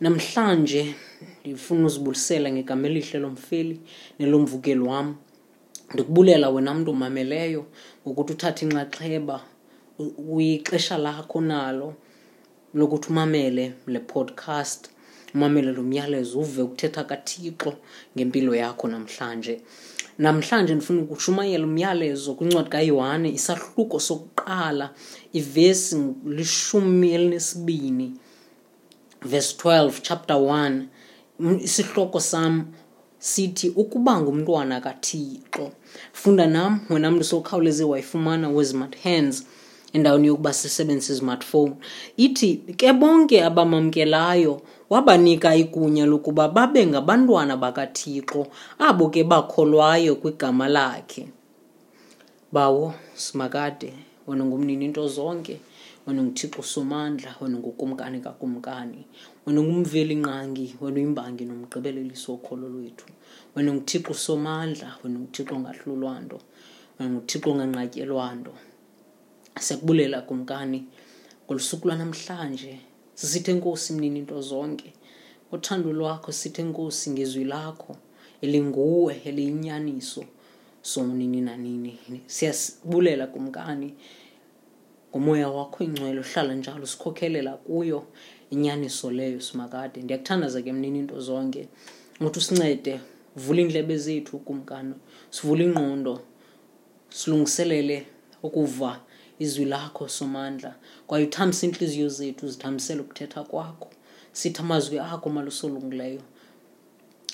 Namhlanje ndifuna uzibulisela ngegama elihle lomfeli nelomvukeli wam. Ndikubulela wena mntu umameleyo ngokuthi uthathe inxaxheba uyixesha lakho nalo lokuthi umamele le podcast umamele lo myalezo uve ukuthetha kathixo ngempilo yakho namhlanje namhlanje ndifuna ukushumayela umyalezo kwincwadi kayohane isahluko sokuqala ivesi lishumi elinesibini verse 12 chapter 1 isihloko sam sithi ukuba ngumntwana kathixo funda nam wena mntu sokhawuleze wayifumana wezimart hands endaweni yokuba sisebenzise ismartphone ithi ke bonke abamamkelayo wabanika igunya lokuba babe ngabantwana bakathixo abo ke bakholwayo kwigama lakhe Bawo Simakade, wena ngumnini into zonke, wena nguThixo Somandla, wena ngukumkani kakumkani, wena ngumveli nqangi, wena uyimbangi nomgqibelelisi wokholo lwethu. Wena nguThixo Somandla, wena nguThixo ongahlulwa nto, wena nguThixo onganqatyelwa nto. Siyakubulela kumkani ngolusuku lwanamhlanje. Sisithe Nkosi mnini into zonke. Uthando lwakho sithe Nkosi ngezwi lakho elinguwe eliyinyaniso. so nini nanini siyasibulela kumkani ngomoya wakho ingcwele uhlala njalo sikhokhelela kuyo inyaniso leyo simakade ndiyakuthandaza ke mnini into zonke ngothi usincede vula iindlebe zethu kumkani sivula ingqondo silungiselele ukuva izwi lakho somandla kwaye uthambise iintliziyo zethu zithambisele ukuthetha kwakho sithi amazwi akho malusolungileyo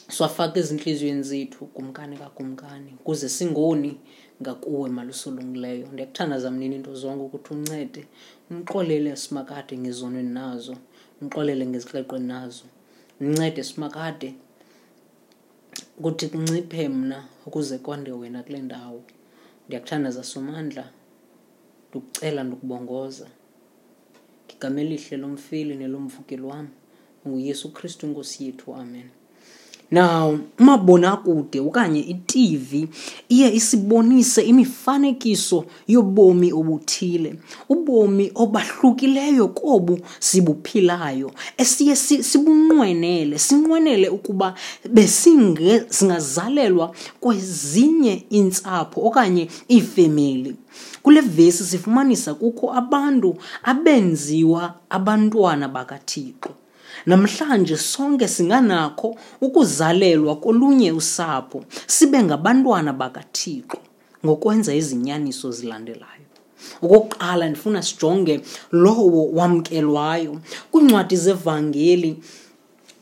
swafaka ezintliziyweni zethu kumkani kakumkani kuze singoni ngakuwe malusulungileyo ndiyakuthandaza mnini into zonke ukuthi uncede umxolele simakade ngezonweni nazo umxolele ngezixeqweni nazo uncede simakade ukuthi kunciphe mna ukuze kwande wena kule ndawo ndiyakuthandaza somandla ndikucela ndikubongoza ngigama elihle lomfili nelomvukeli wam nguyesu kristu inkosi yethu amen now umabonakude okanye itv iye isibonise imifanekiso yobomi obuthile ubomi obahlukileyo kobu sibuphilayo esiye sibunqwenele sinqwenele ukuba besingazalelwa kwezinye iintsapho okanye iifemeli Kule vesi sifumanisa kukho abantu abenziwa abantwana bakaThixo. Namhlanje sonke singanakho ukuzalelwa kolunye usapho sibe ngabantwana bakaThixo ngokwenza izinyaniso zilandelayo. Okokuqala ndifuna sijonge lowo wamkelwayo kwincwadi zevangeli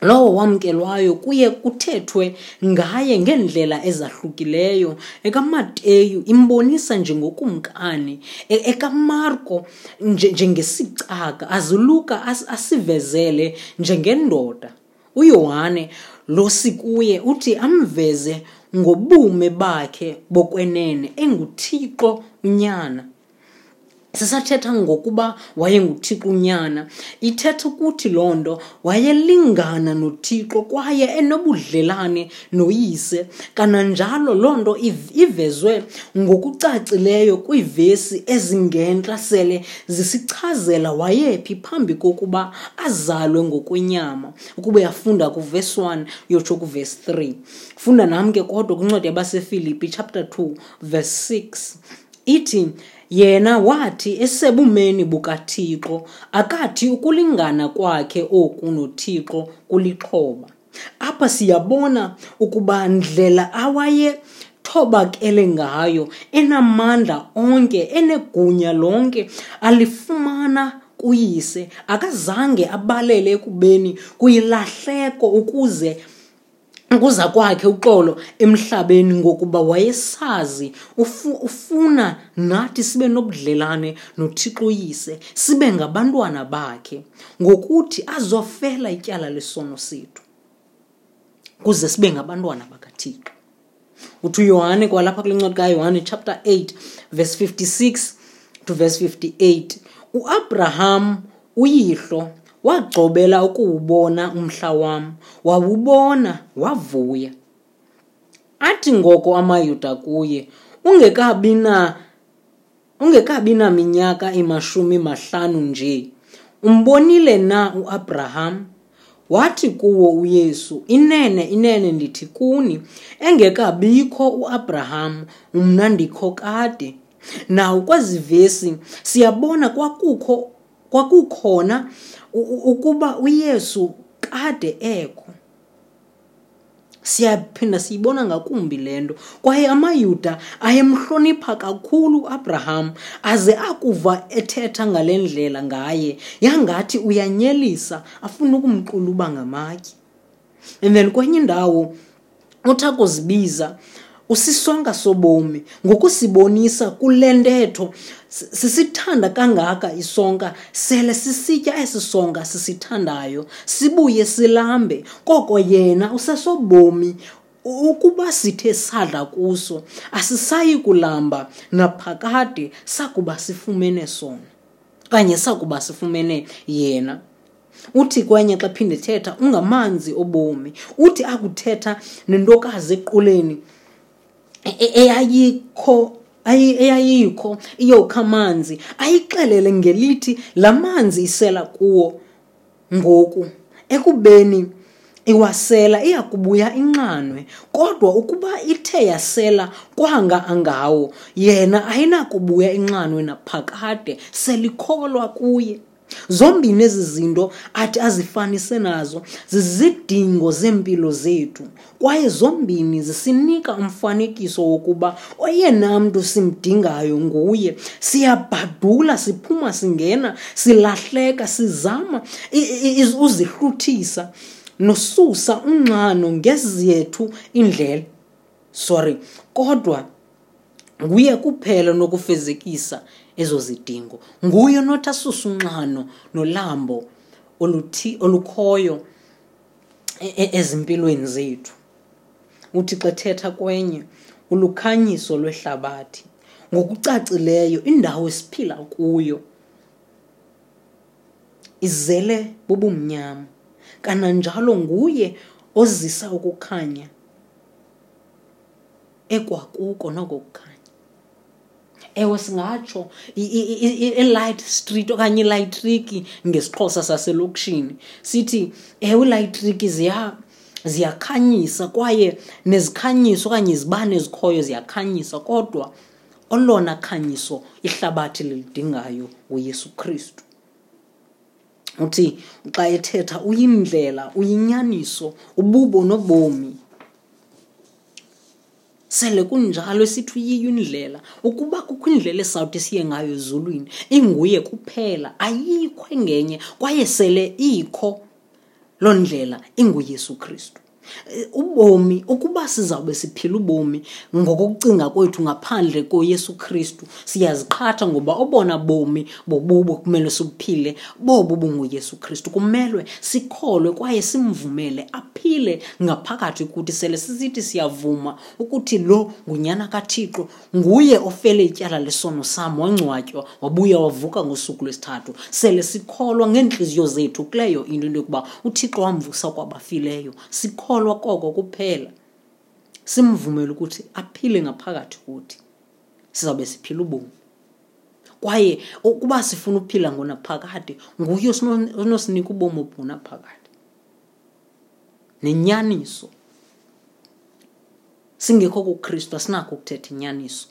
Lowo wamkelwayo kuye kuthethwe ngaye ngeendlela ezahlukileyo. EkaMateyu imbonisa njengokumkani, e-, ekaMarko njengesicaka, aze uLuka asivezele njengendoda. UYohane lo sikuye uthi amveze ngobume bakhe bokwenene enguThixo uNyana. sisathetha ngokuba wayenguthixo unyana ithetha ukuthi loo nto wayelingana nothixo kwaye enobudlelane noyise kananjalo loo nto ivezwe ngokucacileyo kwiivesi ezingentla sele zisichazela wayephi phambi kokuba azalwe ngokwenyama ukuba yafunda kuvesi 1 yotsho kuvesi 3 funda nam ke kodwa kwincwadi yabasefilipi chapter 2 verse 6 ithi yena wathi esebumeni bukaThixo akathi ukulingana kwakhe oku noThixo kulixhoba apha siyabona ukuba ndlela awaye thobakele ngayo enamandla onke enegunya lonke alifumana kuyise akazange abalele ekubeni kuyilahleko ukuze ukuza kwakhe uxolo emhlabeni ngokuba wayesazi ufu, ufuna nathi sibe nobudlelane nothixo uyise sibe ngabantwana bakhe ngokuthi azofela ityala lesono sethu kuze sibe ngabantwana bakathixo uthi uyohane kwalapha kule ncwadi kayohane chapter 8 verse 56 to verse 58 uabraham uyihlo wagcobela ukuwubona umhla wam wawubona wavuya athi ngoko amayuda kuye ungekabi na Ungekabi naminyaka imashumi mahlanu nje, umbonile na uAbraham? Wathi kuwo uYesu, Inene, inene ndithi kuni, engekabikho uAbraham, mna ndikho kade. Nawo kwezi vesi siyabona kwakukho kwakukhona ukuba uYesu kade ekho. siyaphinda siyibona ngakumbi le nto kwaye amayuda ayemhlonipha kakhulu uabraham aze akuva ethetha ngale ndlela ngaye yangathi uyanyelisa afuna ukumquluba ngamatye and then kwenye indawo uthi akuzibiza usisonka sobomi ngokusibonisa kule ntetho sisithanda kangaka isonka sele sisitya esi sonka sisithandayo sibuye silambe koko yena usesobomi ukuba sithe sadla kuso asisayi kulamba naphakade sakuba sifumene sona okanye sakuba sifumene yena uthi kwenye xa phinde thetha ungamanzi obomi uthi akuthetha nentokazi equleni e, e, eyayikho eyayikho iyokha amanzi ayixelele ngelithi la manzi isela kuwo ngoku ekubeni iwasela iyakubuya inxanwe kodwa ukuba ithe yasela kwanga angawo yena ayinakubuya inxanwe naphakade selikholwa kuye Zombini ezi zinto athi azifanise nazo zizidingo zeempilo zethu kwaye zombini zisinika umfanekiso wokuba oyena mntu simdingayo nguye. Siyabhadula siphuma singena, silahleka sizama uzihluthisa nosusa unxano ngezethu iindlela. sorry kodwa nguye kuphela onokufezekisa ezo zidingo nguye onothi asuse unxano nolambo oluthi olukhoyo e-, e-, ezimpilweni zethu uthi xethetha kwenye ulukhanyiso lwehlabathi ngokucacileyo indawo esiphila kuyo izele bubumnyama kananjalo nguye ozisa ukukhanya ekwakuko noko kukhanya ewe singatsho i-light street okanye ilaytriki ngesixhosa saselokishini sithi ewe ilaytriki ziya ziyakhanyisa kwaye nezikhanyiso okanye izibane ezikhoyo ziyakhanyisa kodwa olona khanyiso ihlabathi lilidingayo nguyesu kristu uthi xa ethetha uyindlela uyinyaniso ububo nobomi sele kunjalo esithi uyiyo indlela ukuba kukho indlela esawuthi siye ngayo ezulwini inguye kuphela ayikho engenye kwaye sele ikho loo ndlela inguyesu kristu Eh, ubomi ukuba sizawube siphila ubomi ngokokucinga kwethu ngaphandle koyesu kristu siyaziqhatha ngoba obona bomi bobubo kumele sibuphile bobu bunguyesu kristu kumelwe sikholwe kwaye simvumele aphile ngaphakathi kuthi sele sisithi siyavuma ukuthi lo ngunyana kathixo Nguye ofele ityala lesono sam wangcwatywa wabuya wavuka ngosuku lwesithathu. Sele sikholwa ngeentliziyo zethu kuleyo into into yokuba uThixo wamvusa kwabafileyo. Sikholwa koko kuphela. Simvumele ukuthi aphile ngaphakathi kuthi. Sizawube siphila ubomi. Kwaye ukuba sifuna ukuphila ngonaphakade, nguye osino- onosinika ubomi obunaphakade. nenyaniso singekho kukristu asinako ukuthetha inyaniso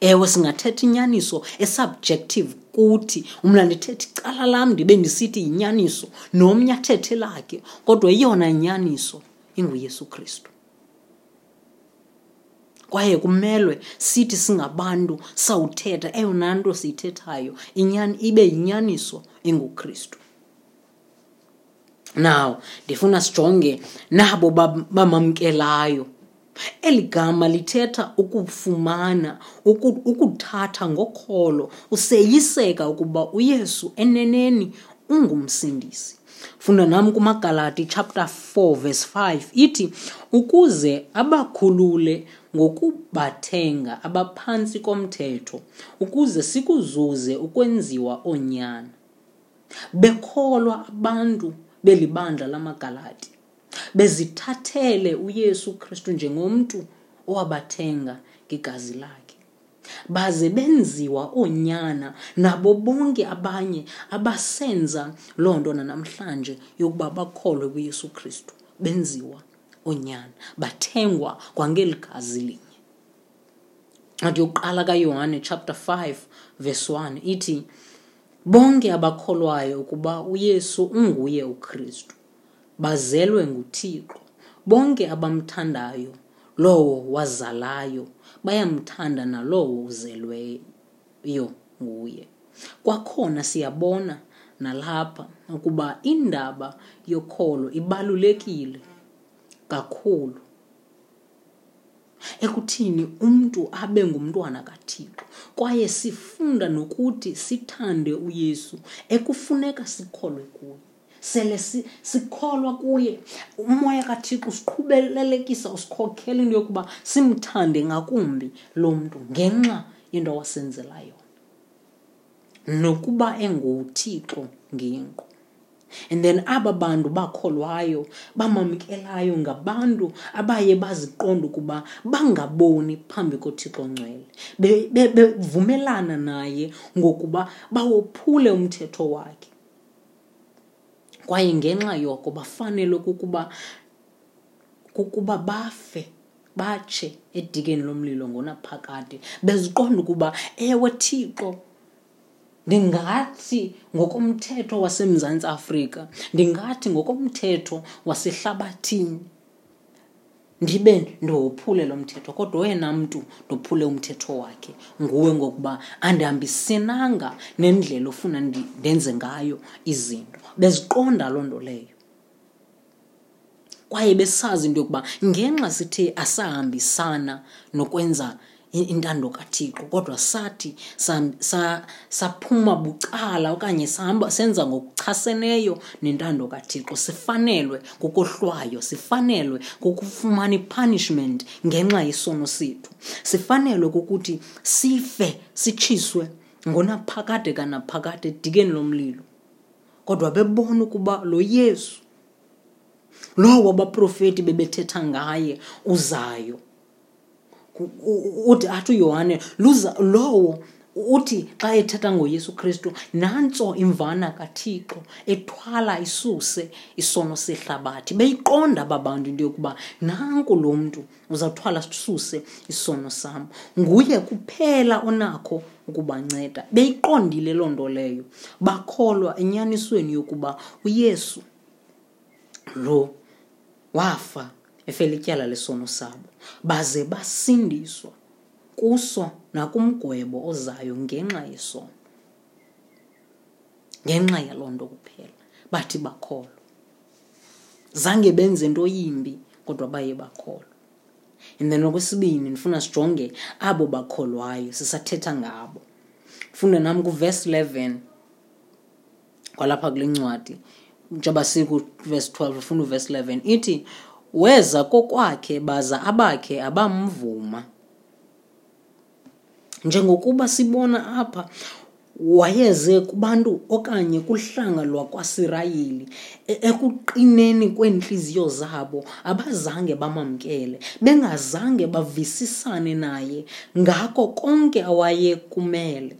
ewe singathetha inyaniso esubjective kuthi umna ndithethe icala lam ndibe ndisithi yinyaniso nomnye athethe lakhe kodwa eyona nyaniso inguyesu kristu kwaye kumelwe sithi singabantu sawuthetha eyona nto siyithethayo ibe yinyaniso engukristu now ndifuna sijonge nabo bamamkelayo ba eli gama lithetha ukufumana ukuthatha ngokholo useyiseka ukuba uyesu eneneni ungumsindisi funda nam kumagalati chapter 4 verse 5 ithi ukuze abakhulule ngokubathenga abaphantsi komthetho ukuze sikuzuze ukwenziwa oonyana bekholwa abantu belibandla lamagalati bezithathele uyesu kristu njengomntu owabathenga ngegazi lakhe baze benziwa oonyana nabo bonke abanye abasenza loo nto nanamhlanje yokuba bakholwe kuyesu kristu benziwa oonyana bathengwa kwangeli gazi linye incwadi yokuqala kayohane chapter 5 verse 1 ithi Bonke abakholwayo ukuba uYesu unguye uKristu bazelwe nguThixo. Bonke abamthandayo lowo wazalayo bayamthanda nalowo uzelweyo nguye. Kwakhona siyabona nalapha ukuba indaba yokholo ibalulekile kakhulu. ekuthini umntu abe ngumntwana kaThixo kwaye sifunda nokuthi sithande uYesu ekufuneka sikholwe kuye sele sikholwa kuye umoya kaThixo usiqhubelelekisa usikhokhelela into yokuba simthande ngakumbi lo mntu ngenxa yento awasenzela yona nokuba enguthixo ngenqu and then aba bantu bakholwayo bamamkelayo ngabantu abaye baziqonda ukuba bangaboni phambi kothixo ngcwele bevumelana be, be, naye ngokuba bawophule umthetho wakhe kwaye ngenxa yoko bafanele kukuba kukuba bafe batshe edikeni lomlilo ngonaphakade beziqonda ukuba ewe thixo ndingathi ngokomthetho wasemzantsi afrika ndingathi ngokomthetho wasehlabathini ndibe ndiwophule lo mthetho kodwa oyena mntu ndophule umthetho wakhe nguwe ngokuba andihambisenanga nendlela ofuna ndenze ngayo izinto beziqonda loo nto leyo kwaye besazi into yokuba ngenxa sithe asahambisana nokwenza intando kathixo kodwa sathi saphuma bucala okanye sahamba senza ngokuchaseneyo nentando kathixo sifanelwe kukohlwayo sifanelwe kukufumana ipunishment ngenxa yesono sethu sifanelwe kukuthi sife sitshiswe ngonaphakade kanaphakade edikeni lomlilo kodwa bebona ukuba lo yesu lowo abaprofeti bebethetha ngaye uzayo uthi athi uyohane luza lowo uthi xa ethetha ngoyesu kristu nantso imvana kathixo ethwala isuse isono sehlabathi beyiqonda aba bantu into yokuba nanku lo mntu uzawuthwala sisuse isono sam nguye kuphela onakho ukubanceda beyiqondile loo nto leyo bakholwa enyanisweni yokuba uyesu lo wafa efela ityala lesono sabo baze basindiswa kuso nakumgwebo ozayo ngenxa yesono ngenxa yaloo nto kuphela bathi bakholwa zange benze into yimbi kodwa baye bakholwa and then okwesibini ndifuna sijonge abo bakholwayo sisathetha ngabo funde nam kuvesi 11 kwalapha kule ncwadi njengoba sikuvesi 12 funda uvesi 11 ithi weza kokwakhe baza abakhe abamvuma njengokuba sibona apha wayeze kubantu okanye kuhlanga lwakwasirayeli e-, ekuqineni kweentliziyo zabo abazange bamamkele bengazange bavisisane naye ngako konke awayekumele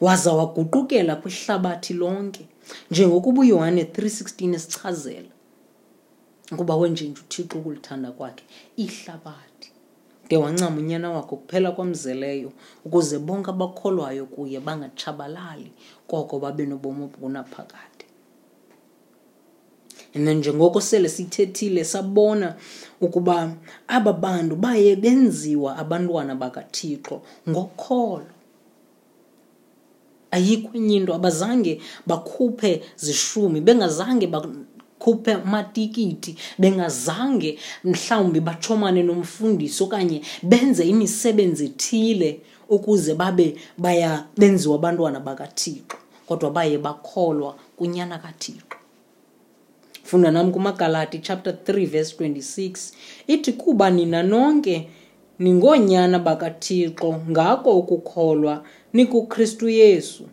waza waguqukela kwihlabathi lonke njengokuba uyohane 316 esichazela ukuba wenjenje uthixo ukulithanda kwakhe ihlabathi de wancama unyana wakho kuphela kwamzeleyo ukuze bonke abakholwayo kuye bangatshabalali koko babe nobomi obunaphakade and then njengoko sele sithethile sabona ukuba aba bantu baye benziwa abantwana bakathixo ngokholo ayikho enye into abazange bakhuphe zishumi bengazange khuphe amatikiti bengazange mhlawumbi batshomane nomfundisi okanye benze imisebenzi ethile ukuze babe baya benziwa abantwana bakathixo kodwa baye bakholwa kunyana kathixo funda nam kumagalati chapter 3 verse 26 ithi kuba nina nonke ningoonyana bakathixo ngako ukukholwa nikukristu yesu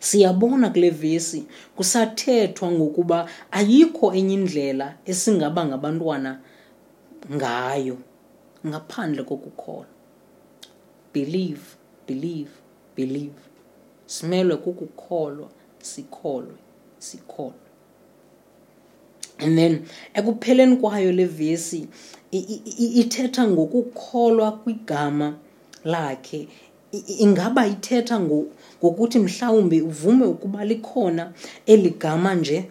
siyabona kule vesi kusathethwa ngokuba ayikho enye indlela esingaba ngabantwana ngayo ngaphandle kokukholwa believe believe believe simelwe kukukholwa sikholwe sikholwe and then ekupheleni kwayo le vesi ithetha ngokukholwa kwigama lakhe ingaba ithetha ngokuthi mhlawumbi uvume ukuba likhona eli gama nje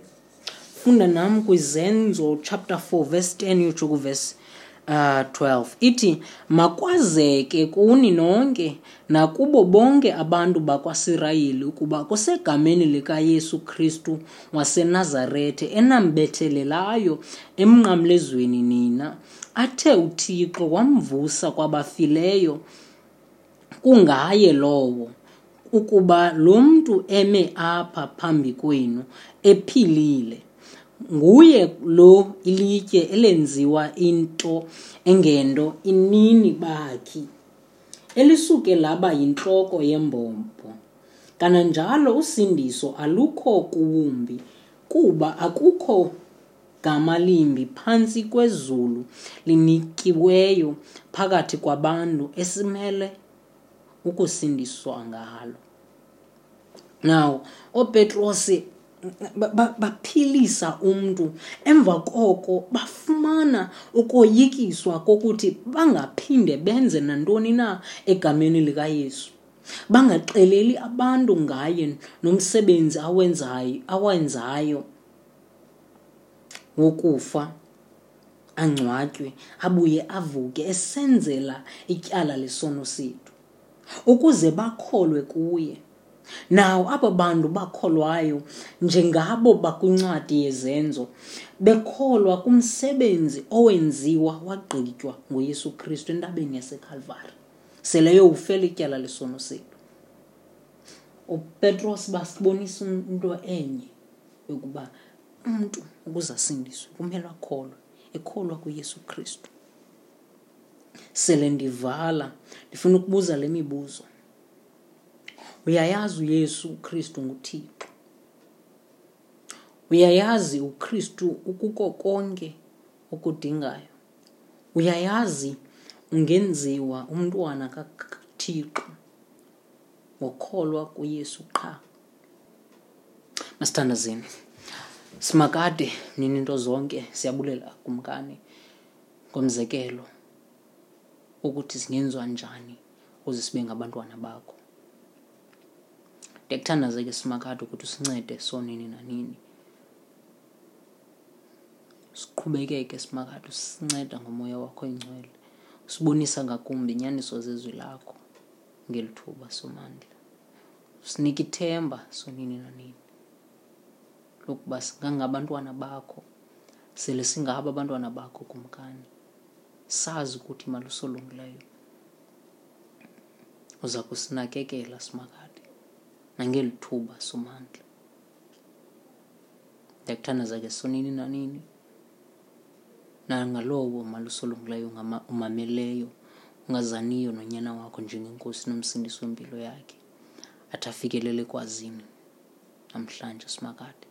funda nam kwizenzo chapter 4 verse 10 yotsho kuverse uh, 12 ithi makwazeke kuni nonke nakubo bonke abantu bakwasirayeli ukuba kusegameni likayesu kristu wasenazarethe enambethelelayo emnqamlezweni nina athe uthixo wamvusa kwabafileyo kungaye lowo ukuba lo mntu eme apha phambi kwenu ephilile nguye lo ilitye elenziwa into engento inini bakhi elisuke laba yintloko yembombo kananjalo usindiso alukho kuwumbi kuba akukho gama limbi phantsi kwezulu linikiweyo phakathi kwabantu esimele ukusindiswa ngalo now oopetrosi baphilisa umntu emva koko bafumana ukoyikiswa kokuthi bangaphinde benze nantoni na egameni likayesu bangaxeleli abantu ngaye nomsebenzi awenzayo awenzayo wokufa angcwatywe abuye avuke esenzela ityala lesono sethu ukuze bakholwe kuye nawo abo bantu bakholwayo njengabo bakwincwadi yezenzo bekholwa kumsebenzi owenziwa wagqitywa nguyesu kristu entabeni yasekhalvari seleyo ufele ityala lesono sethu upetros basibonisa into enye yokuba umntu ukuze asindiswe kumele akholwe ekholwa kuyesu kristu sele ndivala ndifuna ukubuza le mibuzo uyayazi uyesu ukristu nguthixo uyayazi ukristu ukuko konke okudingayo uyayazi ungenziwa umntwana kathixo ngokholwa kuyesu qha masithandazini simakade nini into zonke siyabulela kumkani ngomzekelo ukuthi singenziwa njani ukuze sibe ngabantwana bakho ndiyakuthandaze ke simakade ukuthi usincede sonini nanini siqhubekeke simakade usinceda ngomoya wakho ingcwele usibonisa ngakumbi inyaniso zezwi lakho ngeli thuba somandla usinika ithemba sonini nanini lokuba singangabantwana bakho sele singaba abantwana bakho kumkani sazi ukuthi malusolungileyo uza kusinakekela simakade nangeli thuba somandla ndiyakuthandaza ke sonini nanini nangalowo malusolungileyo umameleyo ungazaniyo nonyana wakho njengenkosi nomsindisi wempilo yakhe athi afikelele kwazini namhlanje simakade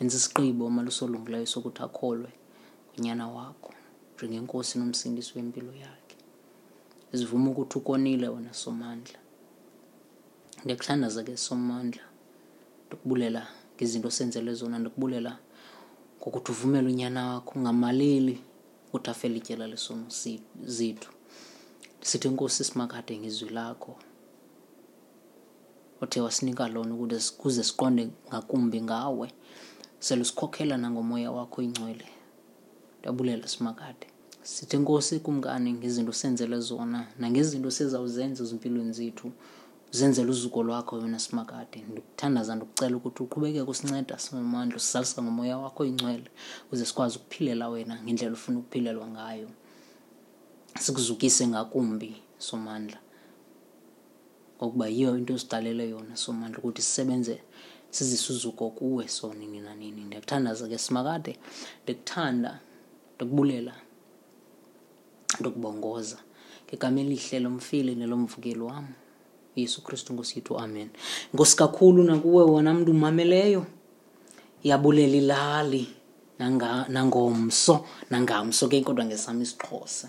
enza isigqibo malusolungileyo sokuthi akholwe unyana wakho njengenkosi nomsindisi wempilo yakhe zivume ukuthi ukonile wena somandla ndiyakuthandaza ke somandla ndikubulela ngezinto osenzelwe zona ndikubulela ngokuthi uvumele unyana wakho ungamaleli ukuthi afele ityela lesono zethu sithi inkosi simakade ngezwi lakho othe wasinika lona ukuze kuze siqonde ngakumbi ngawe selusikhokhela nangomoya wakho ingcwele ndabulela simakade sithi enkosi kumkani ngezinto senzele zona nangezinto sizawuzenza ezimpilweni zethu zenzela uzuko lwakho wena simakade ndikuthandaza ndikucela ukuthi uqhubekeke usinceda simamandla usizalisa ngomoya wakho ingcwele uze sikwazi ukuphilela wena ngendlela ufuna ukuphilelwa ngayo sikuzukise ngakumbi somandla ngokuba yiyo into ositalele yona somandla ukuthi sisebenze sizisuzuko kuwe so nini nanini ndiyakuthandaza ke simakade ndikuthanda ndikubulela ndikubongoza ngegama elihle lomfile nelomvukeli wam yesu kristu nkosi yethu amen nkosi kakhulu nakuwe wona mntu umameleyo yabulela ilali nangomso nangamso ke kodwa ngesam isixhosa